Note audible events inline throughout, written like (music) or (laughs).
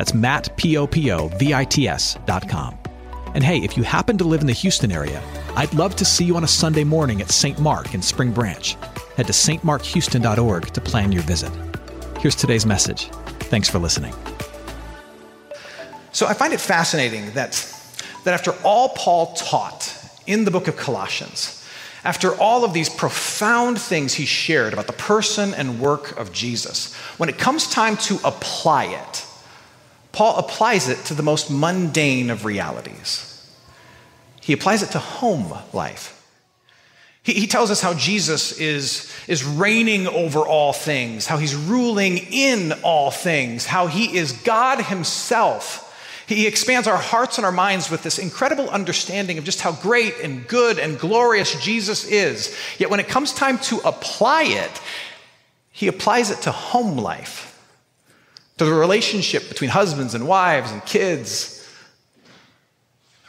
That's Matt, P-O-P-O-V-I-T-S dot com. And hey, if you happen to live in the Houston area, I'd love to see you on a Sunday morning at St. Mark in Spring Branch. Head to stmarkhouston.org to plan your visit. Here's today's message. Thanks for listening. So I find it fascinating that, that after all Paul taught in the book of Colossians, after all of these profound things he shared about the person and work of Jesus, when it comes time to apply it, Paul applies it to the most mundane of realities. He applies it to home life. He, he, tells us how Jesus is, is reigning over all things, how he's ruling in all things, how he is God himself. He expands our hearts and our minds with this incredible understanding of just how great and good and glorious Jesus is. Yet when it comes time to apply it, he applies it to home life to the relationship between husbands and wives and kids.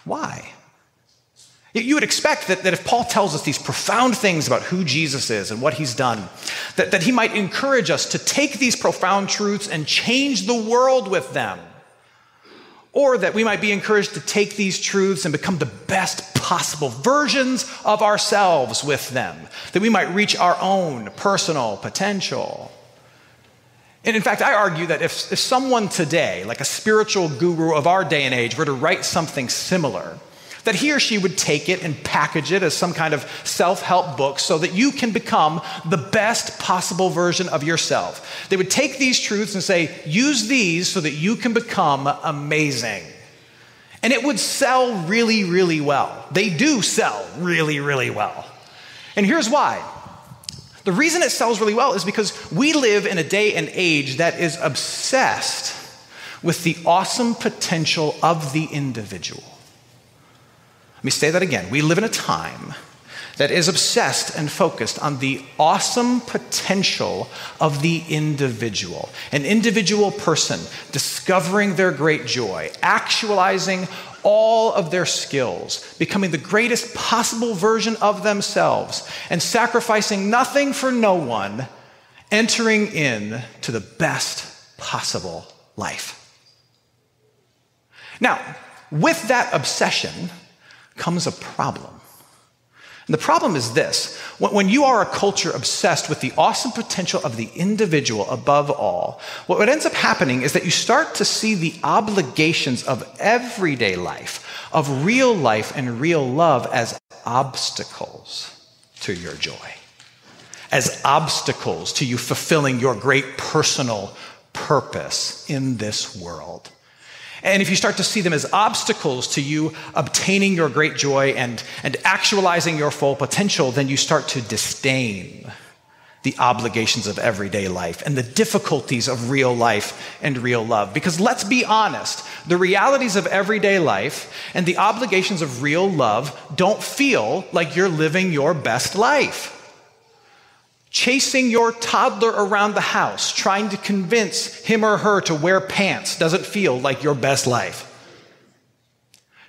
Why? You would expect that, that if Paul tells us these profound things about who Jesus is and what he's done, that, that he might encourage us to take these profound truths and change the world with them. Or that we might be encouraged to take these truths and become the best possible versions of ourselves with them, that we might reach our own personal potential. And in fact, I argue that if, if someone today, like a spiritual guru of our day and age, were to write something similar, that he or she would take it and package it as some kind of self help book so that you can become the best possible version of yourself. They would take these truths and say, use these so that you can become amazing. And it would sell really, really well. They do sell really, really well. And here's why the reason it sells really well is because we live in a day and age that is obsessed with the awesome potential of the individual. Let me say that again. We live in a time that is obsessed and focused on the awesome potential of the individual. An individual person discovering their great joy, actualizing all of their skills, becoming the greatest possible version of themselves, and sacrificing nothing for no one, entering in to the best possible life. Now, with that obsession comes a problem. And the problem is this when you are a culture obsessed with the awesome potential of the individual above all, what ends up happening is that you start to see the obligations of everyday life, of real life and real love, as obstacles to your joy, as obstacles to you fulfilling your great personal purpose in this world. And if you start to see them as obstacles to you obtaining your great joy and, and actualizing your full potential, then you start to disdain the obligations of everyday life and the difficulties of real life and real love. Because let's be honest, the realities of everyday life and the obligations of real love don't feel like you're living your best life. Chasing your toddler around the house, trying to convince him or her to wear pants, doesn't feel like your best life.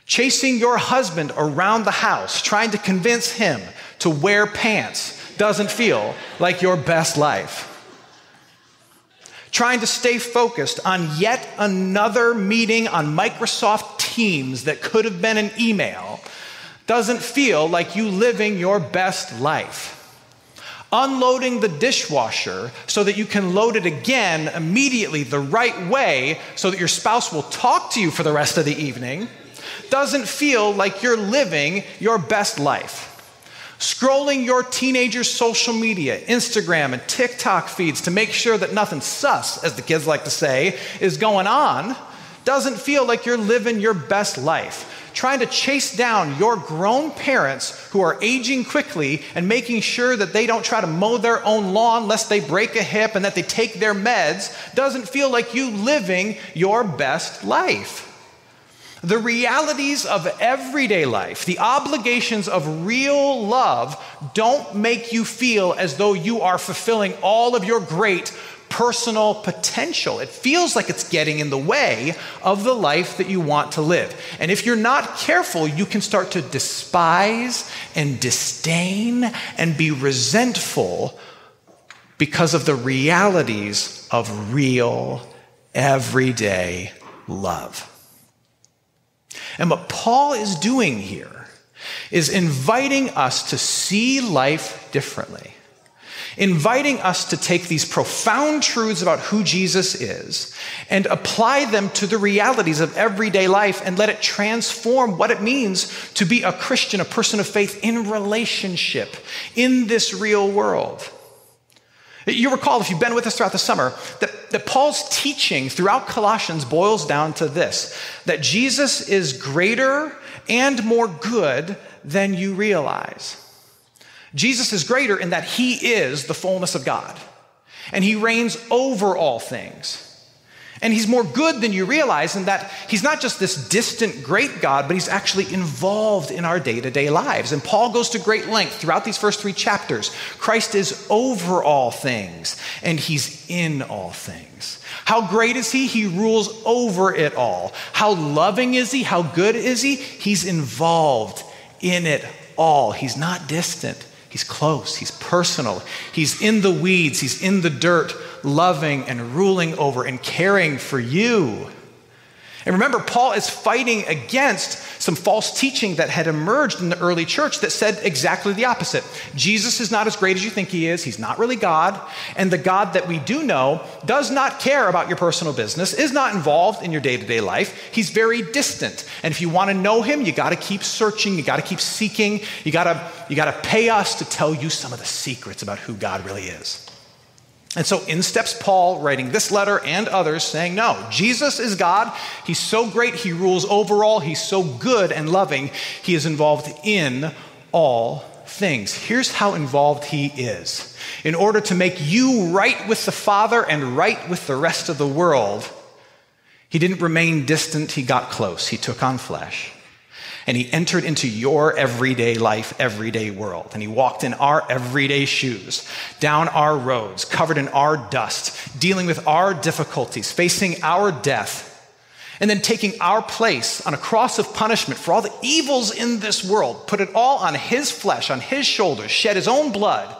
Chasing your husband around the house, trying to convince him to wear pants, doesn't feel like your best life. Trying to stay focused on yet another meeting on Microsoft Teams that could have been an email doesn't feel like you living your best life unloading the dishwasher so that you can load it again immediately the right way so that your spouse will talk to you for the rest of the evening doesn't feel like you're living your best life. Scrolling your teenager's social media, Instagram, and TikTok feeds to make sure that nothing sus, as the kids like to say, is going on doesn't feel like you're living your best life trying to chase down your grown parents who are aging quickly and making sure that they don't try to mow their own lawn lest they break a hip and that they take their meds doesn't feel like you living your best life. The realities of everyday life, the obligations of real love, don't make you feel as though you are fulfilling all of your great personal potential. It feels like it's getting in the way of the life that you want to live. And if you're not careful, you can start to despise and disdain and be resentful because of the realities of real, everyday love. And what Paul is doing here is inviting us to see life differently inviting us to take these profound truths about who Jesus is and apply them to the realities of everyday life and let it transform what it means to be a Christian, a person of faith in relationship in this real world. You recall, if you've been with us throughout the summer, that, that Paul's teaching throughout Colossians boils down to this that Jesus is greater and more good than you realize. Jesus is greater in that he is the fullness of God, and he reigns over all things. And he's more good than you realize in that he's not just this distant great God, but he's actually involved in our day to day lives. And Paul goes to great length throughout these first three chapters. Christ is over all things, and he's in all things. How great is he? He rules over it all. How loving is he? How good is he? He's involved in it all. He's not distant. He's close, he's personal, he's in the weeds, he's in the dirt, loving and ruling over and caring for you. And remember, Paul is fighting against some false teaching that had emerged in the early church that said exactly the opposite. Jesus is not as great as you think he is. He's not really God. And the God that we do know does not care about your personal business, is not involved in your day to day life. He's very distant. And if you want to know him, you got to keep searching, you got to keep seeking, you got to you got to pay us to tell you some of the secrets about who God really is. And so in steps Paul, writing this letter and others, saying, No, Jesus is God. He's so great. He rules over all. He's so good and loving. He is involved in all things. Here's how involved he is. In order to make you right with the Father and right with the rest of the world, he didn't remain distant. He got close. He took on flesh. And he entered into your everyday life, everyday world. And he walked in our everyday shoes, down our roads, covered in our dust, dealing with our difficulties, facing our death, and then taking our place on a cross of punishment for all the evils in this world, put it all on his flesh, on his shoulders, shed his own blood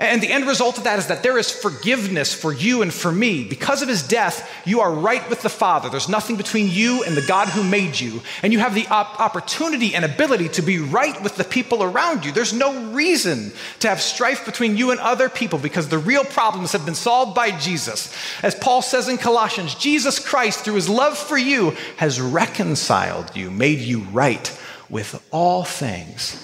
and the end result of that is that there is forgiveness for you and for me. Because of his death, you are right with the Father. There's nothing between you and the God who made you. And you have the op- opportunity and ability to be right with the people around you. There's no reason to have strife between you and other people because the real problems have been solved by Jesus. As Paul says in Colossians, Jesus Christ, through his love for you, has reconciled you, made you right with all things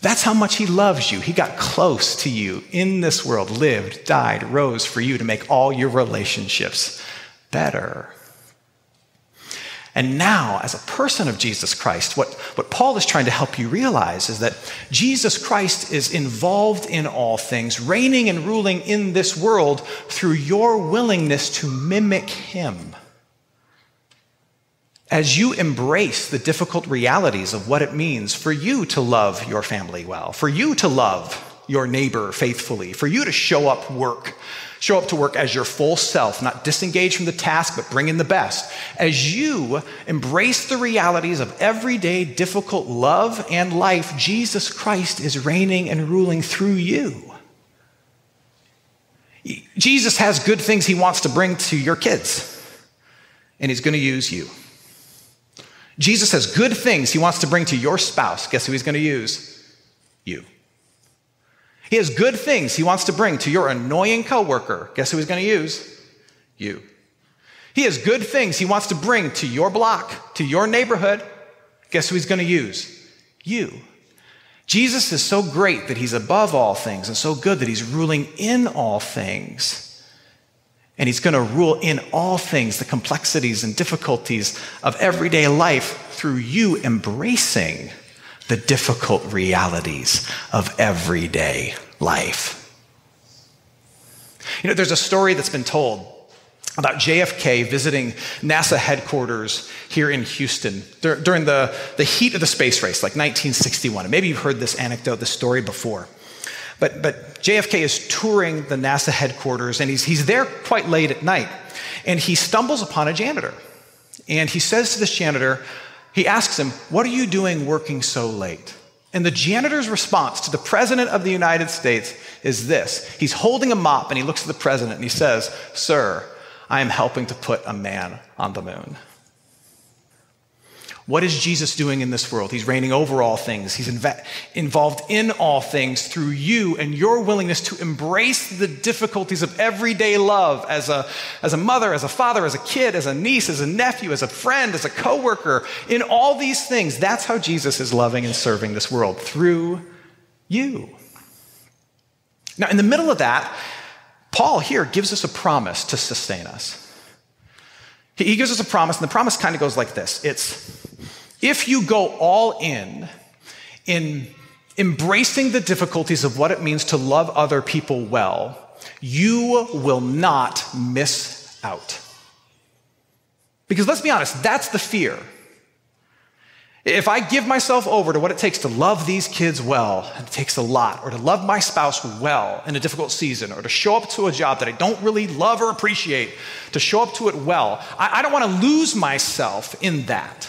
that's how much he loves you. He got close to you in this world, lived, died, rose for you to make all your relationships better. And now, as a person of Jesus Christ, what, what Paul is trying to help you realize is that Jesus Christ is involved in all things, reigning and ruling in this world through your willingness to mimic him as you embrace the difficult realities of what it means for you to love your family well, for you to love your neighbor faithfully, for you to show up work, show up to work as your full self, not disengage from the task, but bring in the best. As you embrace the realities of everyday difficult love and life, Jesus Christ is reigning and ruling through you. Jesus has good things he wants to bring to your kids, and he's going to use you. Jesus has good things he wants to bring to your spouse. Guess who he's going to use? You. He has good things he wants to bring to your annoying coworker. Guess who he's going to use? You. He has good things he wants to bring to your block, to your neighborhood. Guess who he's going to use? You. Jesus is so great that he's above all things and so good that he's ruling in all things. And he's going to rule in all things, the complexities and difficulties of everyday life through you embracing the difficult realities of everyday life. You know, there's a story that's been told about JFK visiting NASA headquarters here in Houston during the, the heat of the space race, like 1961. And maybe you've heard this anecdote, this story before. But, but JFK is touring the NASA headquarters, and he's, he's there quite late at night. And he stumbles upon a janitor. And he says to this janitor, he asks him, What are you doing working so late? And the janitor's response to the President of the United States is this He's holding a mop and he looks at the President and he says, Sir, I am helping to put a man on the moon. What is Jesus doing in this world? He's reigning over all things. He's inv- involved in all things through you and your willingness to embrace the difficulties of everyday love as a, as a mother, as a father, as a kid, as a niece, as a nephew, as a friend, as a coworker. In all these things, that's how Jesus is loving and serving this world through you. Now, in the middle of that, Paul here gives us a promise to sustain us. He gives us a promise, and the promise kind of goes like this It's if you go all in, in embracing the difficulties of what it means to love other people well, you will not miss out. Because let's be honest, that's the fear. If I give myself over to what it takes to love these kids well, it takes a lot, or to love my spouse well in a difficult season, or to show up to a job that I don't really love or appreciate, to show up to it well, I, I don't want to lose myself in that.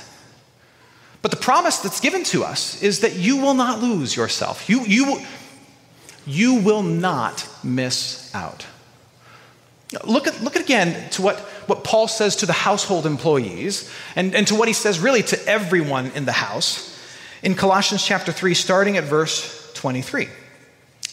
But the promise that's given to us is that you will not lose yourself. You, you, you will not miss out. Look, at, look at again to what, what Paul says to the household employees and, and to what he says really to everyone in the house in Colossians chapter 3, starting at verse 23.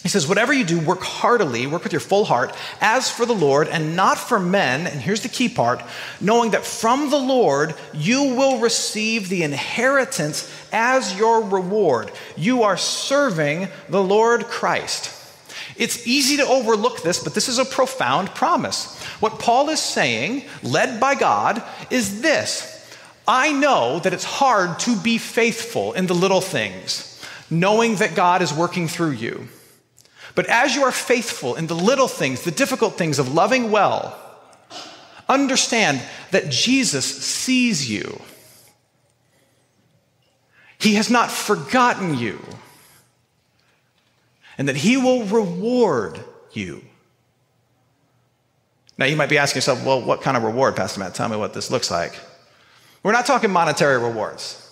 He says, Whatever you do, work heartily, work with your full heart, as for the Lord and not for men. And here's the key part knowing that from the Lord you will receive the inheritance as your reward. You are serving the Lord Christ. It's easy to overlook this, but this is a profound promise. What Paul is saying, led by God, is this I know that it's hard to be faithful in the little things, knowing that God is working through you. But as you are faithful in the little things, the difficult things of loving well, understand that Jesus sees you. He has not forgotten you, and that He will reward you. Now, you might be asking yourself, well, what kind of reward, Pastor Matt? Tell me what this looks like. We're not talking monetary rewards.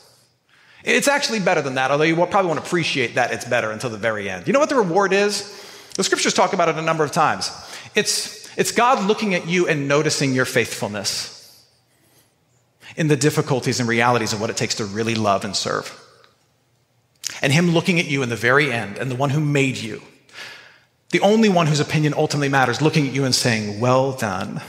It's actually better than that, although you probably won't appreciate that it's better until the very end. You know what the reward is? The scriptures talk about it a number of times. It's, it's God looking at you and noticing your faithfulness in the difficulties and realities of what it takes to really love and serve. And Him looking at you in the very end and the one who made you, the only one whose opinion ultimately matters, looking at you and saying, Well done,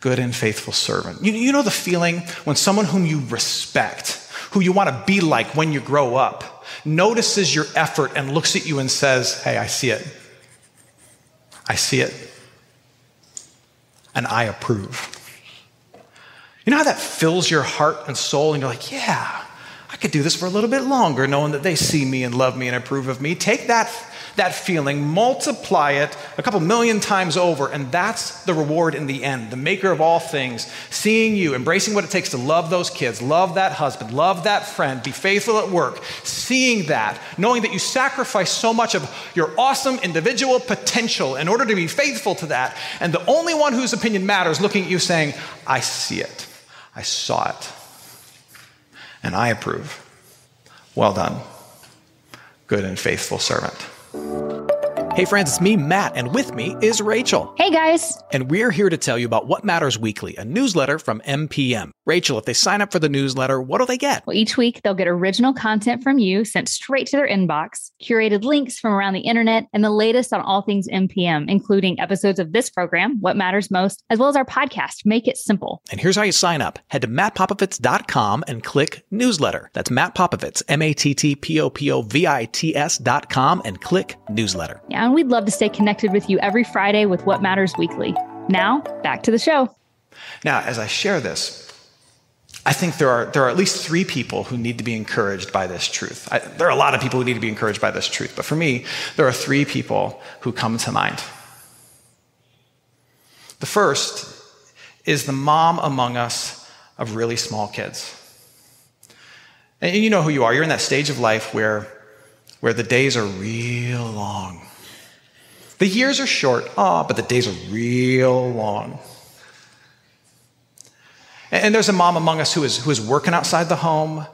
good and faithful servant. You, you know the feeling when someone whom you respect, who you want to be like when you grow up, notices your effort and looks at you and says, Hey, I see it. I see it. And I approve. You know how that fills your heart and soul, and you're like, yeah, I could do this for a little bit longer, knowing that they see me and love me and approve of me. Take that that feeling, multiply it a couple million times over, and that's the reward in the end. The maker of all things, seeing you, embracing what it takes to love those kids, love that husband, love that friend, be faithful at work, seeing that, knowing that you sacrifice so much of your awesome individual potential in order to be faithful to that, and the only one whose opinion matters looking at you saying, I see it, I saw it, and I approve. Well done, good and faithful servant. Hey friends, it's me, Matt, and with me is Rachel. Hey guys. And we're here to tell you about What Matters Weekly, a newsletter from MPM. Rachel, if they sign up for the newsletter, what do they get? Well, each week they'll get original content from you sent straight to their inbox, curated links from around the internet, and the latest on all things MPM, including episodes of this program, What Matters Most, as well as our podcast, Make It Simple. And here's how you sign up. Head to mattpopovits.com and click newsletter. That's Matt Popovits, M-A-T-T-P-O-P-O-V-I-T-S dot com and click newsletter. Yeah, and we'd love to stay connected with you every Friday with What Matters Weekly. Now, back to the show. Now, as I share this, I think there are, there are at least three people who need to be encouraged by this truth. I, there are a lot of people who need to be encouraged by this truth, but for me, there are three people who come to mind. The first is the mom among us of really small kids. And you know who you are. You're in that stage of life where, where the days are real long. The years are short, ah, but the days are real long. And there's a mom among us who is, who is working outside the home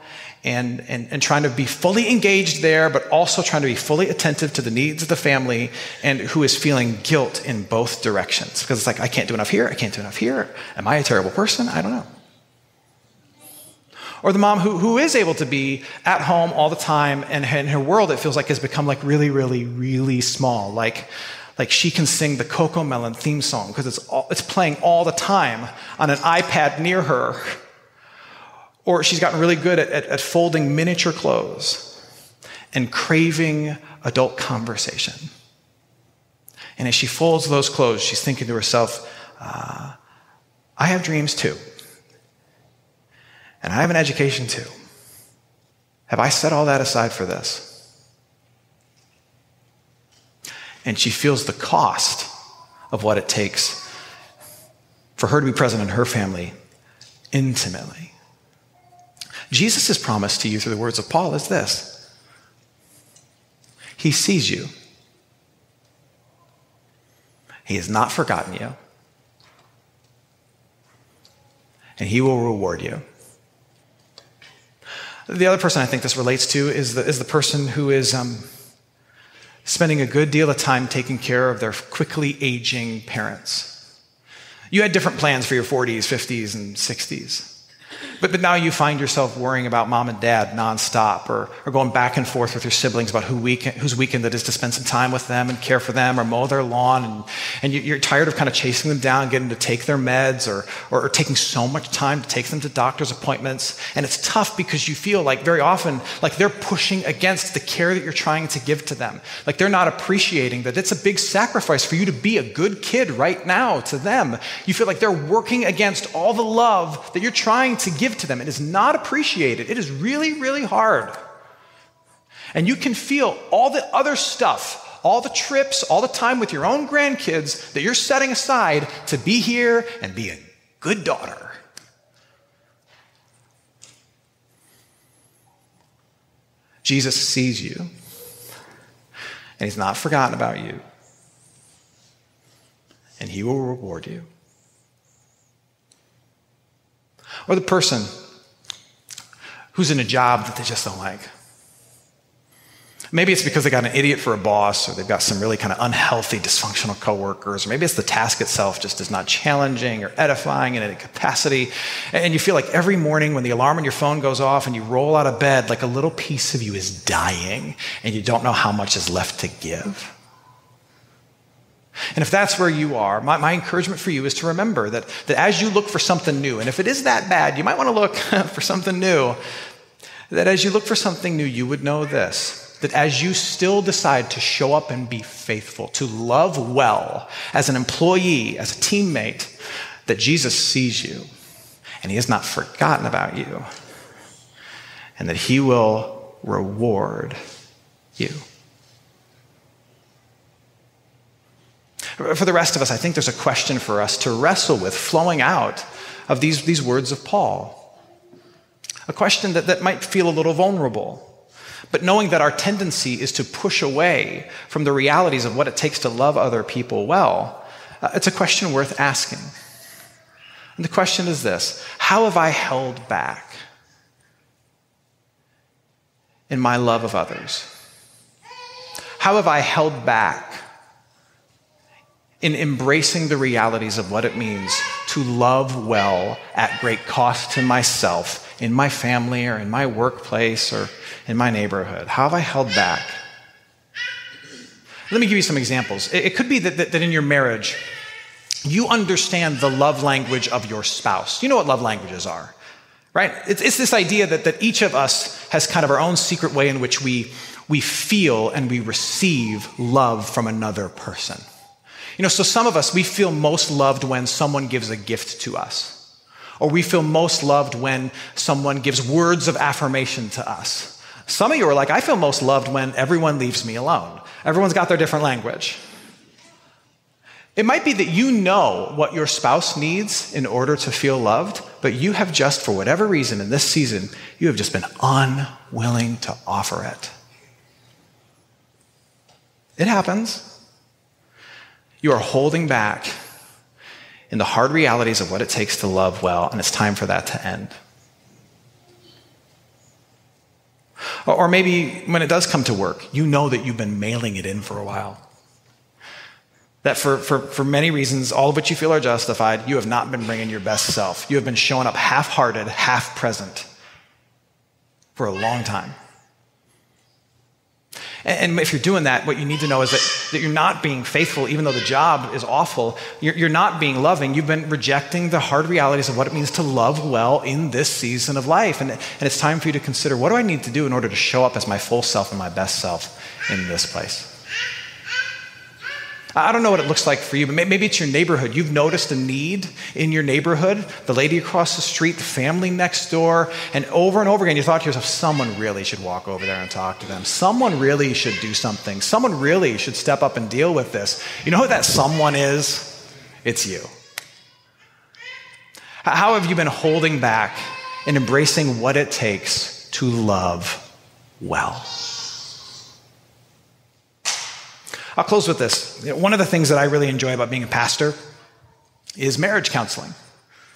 and, and, and trying to be fully engaged there, but also trying to be fully attentive to the needs of the family and who is feeling guilt in both directions. Because it's like, I can't do enough here, I can't do enough here. Am I a terrible person? I don't know. Or the mom who, who is able to be at home all the time and in her world it feels like has become like really, really, really small. Like, like she can sing the CoComelon theme song because it's, all, it's playing all the time on an iPad near her. Or she's gotten really good at, at, at folding miniature clothes and craving adult conversation. And as she folds those clothes, she's thinking to herself, uh, I have dreams too. And I have an education too. Have I set all that aside for this? and she feels the cost of what it takes for her to be present in her family intimately. Jesus' promise to you through the words of Paul is this He sees you, He has not forgotten you, and He will reward you. The other person I think this relates to is the, is the person who is. Um, spending a good deal of time taking care of their quickly aging parents. You had different plans for your 40s, 50s, and 60s. But, but now you find yourself worrying about mom and dad nonstop or, or going back and forth with your siblings about who weekend, whose weekend it is to spend some time with them and care for them or mow their lawn. And, and you, are tired of kind of chasing them down, getting to take their meds or, or, or taking so much time to take them to doctor's appointments. And it's tough because you feel like very often like they're pushing against the care that you're trying to give to them. Like they're not appreciating that it's a big sacrifice for you to be a good kid right now to them. You feel like they're working against all the love that you're trying to give to them. It is not appreciated. It is really, really hard. And you can feel all the other stuff, all the trips, all the time with your own grandkids that you're setting aside to be here and be a good daughter. Jesus sees you, and He's not forgotten about you, and He will reward you. Or the person who's in a job that they just don't like. Maybe it's because they got an idiot for a boss, or they've got some really kind of unhealthy, dysfunctional coworkers, or maybe it's the task itself just is not challenging or edifying in any capacity. And you feel like every morning when the alarm on your phone goes off and you roll out of bed, like a little piece of you is dying, and you don't know how much is left to give. And if that's where you are, my, my, encouragement for you is to remember that, that as you look for something new, and if it is that bad, you might want to look (laughs) for something new, that as you look for something new, you would know this that as you still decide to show up and be faithful, to love well as an employee, as a teammate, that Jesus sees you and he has not forgotten about you and that he will reward you. For the rest of us, I think there's a question for us to wrestle with flowing out of these, these words of Paul. A question that, that might feel a little vulnerable. But knowing that our tendency is to push away from the realities of what it takes to love other people well, uh, it's a question worth asking. And the question is this How have I held back in my love of others? How have I held back in embracing the realities of what it means to love well at great cost to myself, in my family, or in my workplace, or in my neighborhood? How have I held back? Let me give you some examples. It, could be that, that, that in your marriage, you understand the love language of your spouse. You know what love languages are, right? It's, it's this idea that, that each of us has kind of our own secret way in which we, we feel and we receive love from another person. You know, so some of us, we feel most loved when someone gives a gift to us. Or we feel most loved when someone gives words of affirmation to us. Some of you are like, I feel most loved when everyone leaves me alone. Everyone's got their different language. It might be that you know what your spouse needs in order to feel loved, but you have just, for whatever reason in this season, you have just been unwilling to offer it. It happens. You are holding back in the hard realities of what it takes to love well, and it's time for that to end. Or maybe when it does come to work, you know that you've been mailing it in for a while. That for, for, for many reasons, all of which you feel are justified, you have not been bringing your best self. You have been showing up half hearted, half present for a long time. And if you're doing that, what you need to know is that, that you're not being faithful, even though the job is awful. You're, you're not being loving. You've been rejecting the hard realities of what it means to love well in this season of life. And, and it's time for you to consider what do I need to do in order to show up as my full self and my best self in this place? I don't know what it looks like for you, but maybe it's your neighborhood. You've noticed a need in your neighborhood, the lady across the street, the family next door, and over and over again, you thought to yourself, someone really should walk over there and talk to them. Someone really should do something. Someone really should step up and deal with this. You know who that someone is? It's you. How have you been holding back and embracing what it takes to love well? I'll close with this. One of the things that I really enjoy about being a pastor is marriage counseling.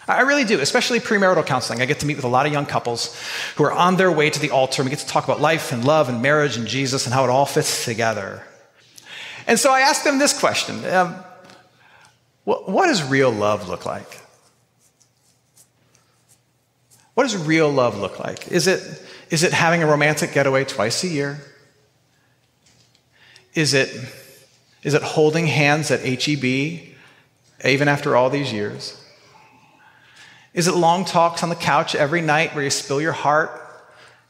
I really do, especially premarital counseling. I get to meet with a lot of young couples who are on their way to the altar, and we get to talk about life and love and marriage and Jesus and how it all fits together. And so I asked them this question um, what, what does real love look like? What does real love look like? Is it, is it having a romantic getaway twice a year? Is it is it holding hands at HEB even after all these years? Is it long talks on the couch every night where you spill your heart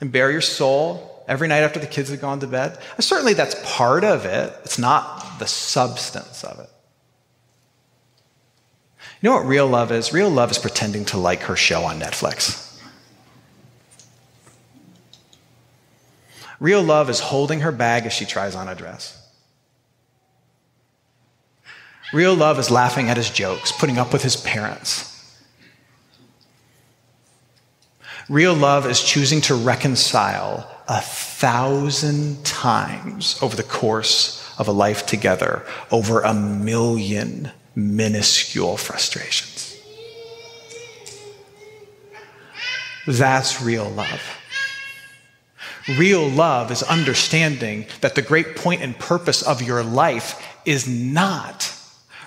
and bare your soul every night after the kids have gone to bed? Uh, certainly that's part of it. It's not the substance of it. You know what real love is? Real love is pretending to like her show on Netflix. Real love is holding her bag as she tries on a dress. Real love is laughing at his jokes, putting up with his parents. Real love is choosing to reconcile a thousand times over the course of a life together over a million minuscule frustrations. That's real love. Real love is understanding that the great point and purpose of your life is not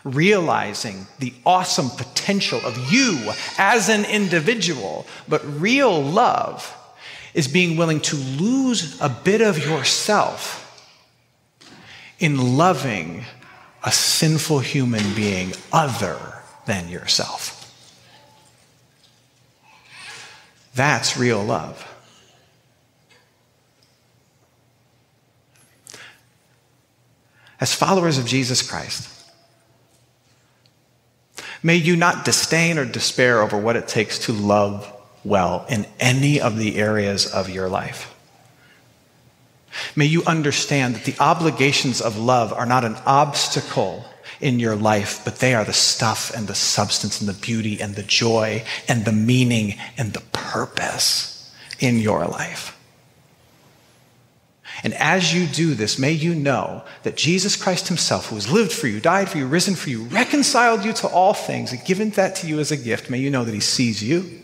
realizing the awesome potential of you as an individual. But real love is being willing to lose a bit of yourself in loving a sinful human being other than yourself. That's real love. As followers of Jesus Christ, May you not disdain or despair over what it takes to love well in any of the areas of your life. May you understand that the obligations of love are not an obstacle in your life, but they are the stuff and the substance and the beauty and the joy and the meaning and the purpose in your life. And as you do this, may you know that Jesus Christ Himself, who has lived for you, died for you, risen for you, reconciled you to all things, and given that to you as a gift, may you know that He sees you,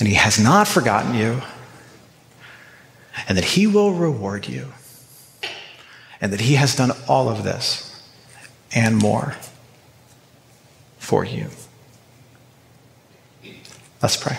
and He has not forgotten you, and that He will reward you, and that He has done all of this and more for you. Let's pray.